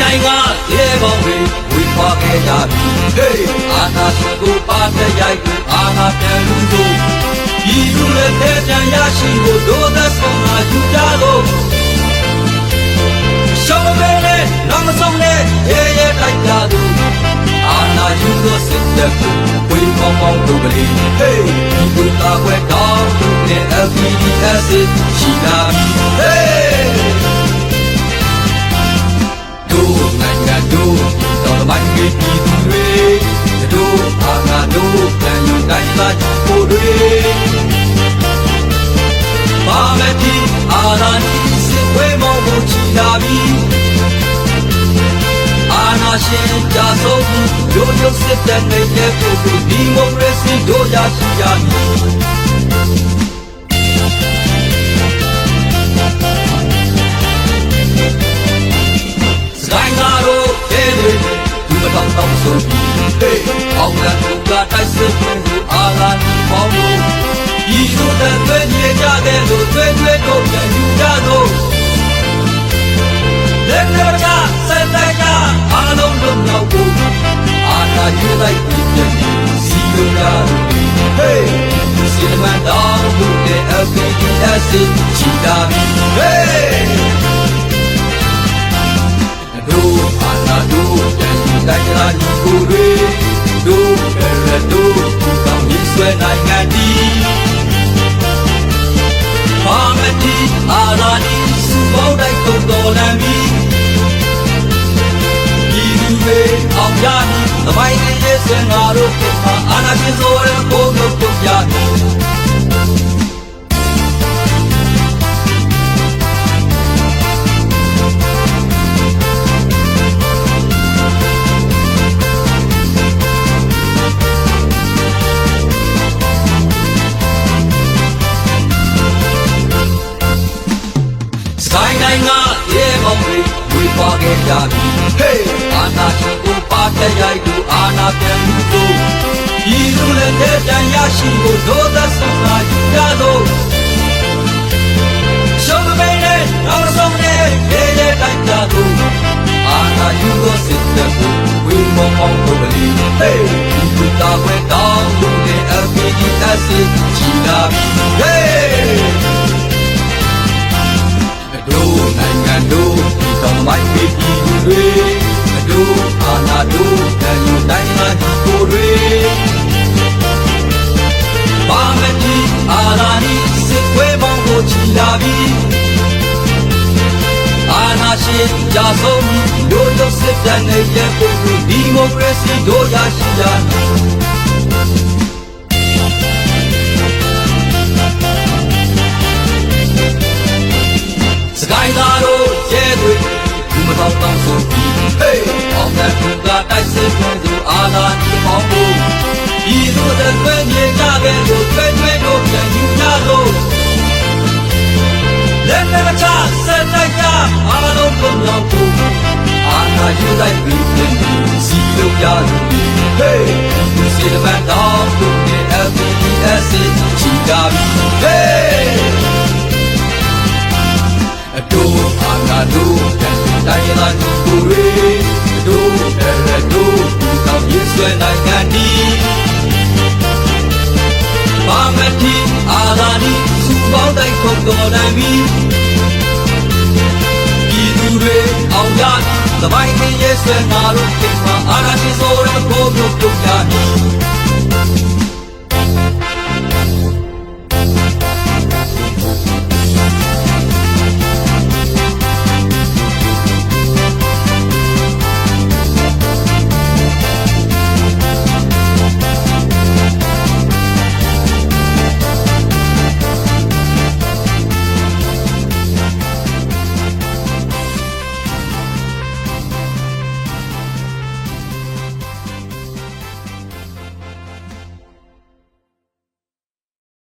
နိုင်ငံရေပေါင်းတွေဝေခွာခဲ့ကြပြီဟေးအာနာရှင်ကိုပါတဲ့ရိုက်ကိုအာနာပြန်လူတို့ဒီလူလည်းတဲ့ပြန်ရရှိဖို့ဒုသက်ဆုံးလာယူကြလို့ရှောင်းမဲနဲ့နောက်မဆုံးနဲ့ရေရဲတိုက်ကြသူအာနာယူသောစစ်တပ်ကိုဝေမောင်းမောင်းတို့ကလေးဟေးဒီကိုတာခွဲတောင်းသူနဲ့ LPDS ရှိလာပြီဟေး ယူနိုင်လာဖို့တွေပါမတိအာနာနီစစ်ဝဲမောင်းဖို့ချီလာပြီအာနာရှင်ကြာဆုံးရိုးရိုးစစ်တဲ့နေတဲ့ပုဂ္ဂိုလ်ဒီမိုကရေစီတို့ရရှိရမည်စကိုင်းကားတို့ရဲတွေသူမတော်တော့ဆိုပြီးဟေးအောင်လန်ကတိုက်စစ် မှုကိုအာလာနီပေါင်းလို့ဒီလိုတဲ့သွေးမြေကြတဲ့လို့သွေးသွေးတို့ပြန်ယူကြတော့လက်တော်ကစက်တိုက်ကအားလုံးလုံးရောက်ဖို့အာနာယူလိုက်ပြီးပြန်စီလိုရဟေးစီမန်တော်တို့တဲ့ LPDS ချီတာပြီဟေးတို့အာနာတို့ တိုင်းကုန်တော်လမ်းပြီးဒီလူတွေအောင်ရမည်သမိုင်းရဲ့ဆွေငါတို့ကအာနာရှင်ဆိုတဲ့ဘုံတို့တို့ပြ ရေပေါင်းတွေဝေခွာခဲ့ကြပြီဟေးအာနာရှင်ကိုပါတဲ့ရိုက်ကိုအာနာပြန်ယူဖို့ဒီလူလည်းတဲ့ပြန်ရရှိဖို့ဒုသက်ဆုံးလာယူကြတော့ရှုံးမင်းနဲ့နောက်ဆုံးနဲ့ရေရဲတိုက်ကြတော့အာနာယူသောစစ်တပ်ကိုဝေမောင်းမောင်းတို့ကလေးဟေးဒီလူတာခွဲတောင်းလို့တဲ့ LPDS ချီလာပြီ ပြီအာဏာရှင်ကြာဆုံးတို့တို့စစ်တမ်းနဲ့ရဲ့ပုဂ္ဂိုလ်ဒီမိုကရေစီတို့ရရှိရမည်စကိုင်းသားတို့ရဲတွေဘူးမတော်တော့ဆိုပြီးဟေးအောင်တဲ့သူကတိုက်စစ်မှုသူအာလာဒီအောင်ဖို့ဒီလိုတဲ့သွေးမြေကြတဲ့လို့သွေးသွေးတို့ပြန်ယူကြလို့ လိုက်ပြီးပြန်စီလို့ရလို့ဟေးဒီစီမန်တော်တို့ရဲ့ LPS ချီတာပြီဟေးအတူအာနာတို့တိုင်းလာညီကိုရေအတူအဲရတို့ဒီကောင်းရေးဆွဲနိုင်ငံဒီပါမတိအာနာနီစူပေါင်းတိုင်းခုံတော်နိုင်ပြီ ရသမိုင်းရဲ့ဆွဲငါတို့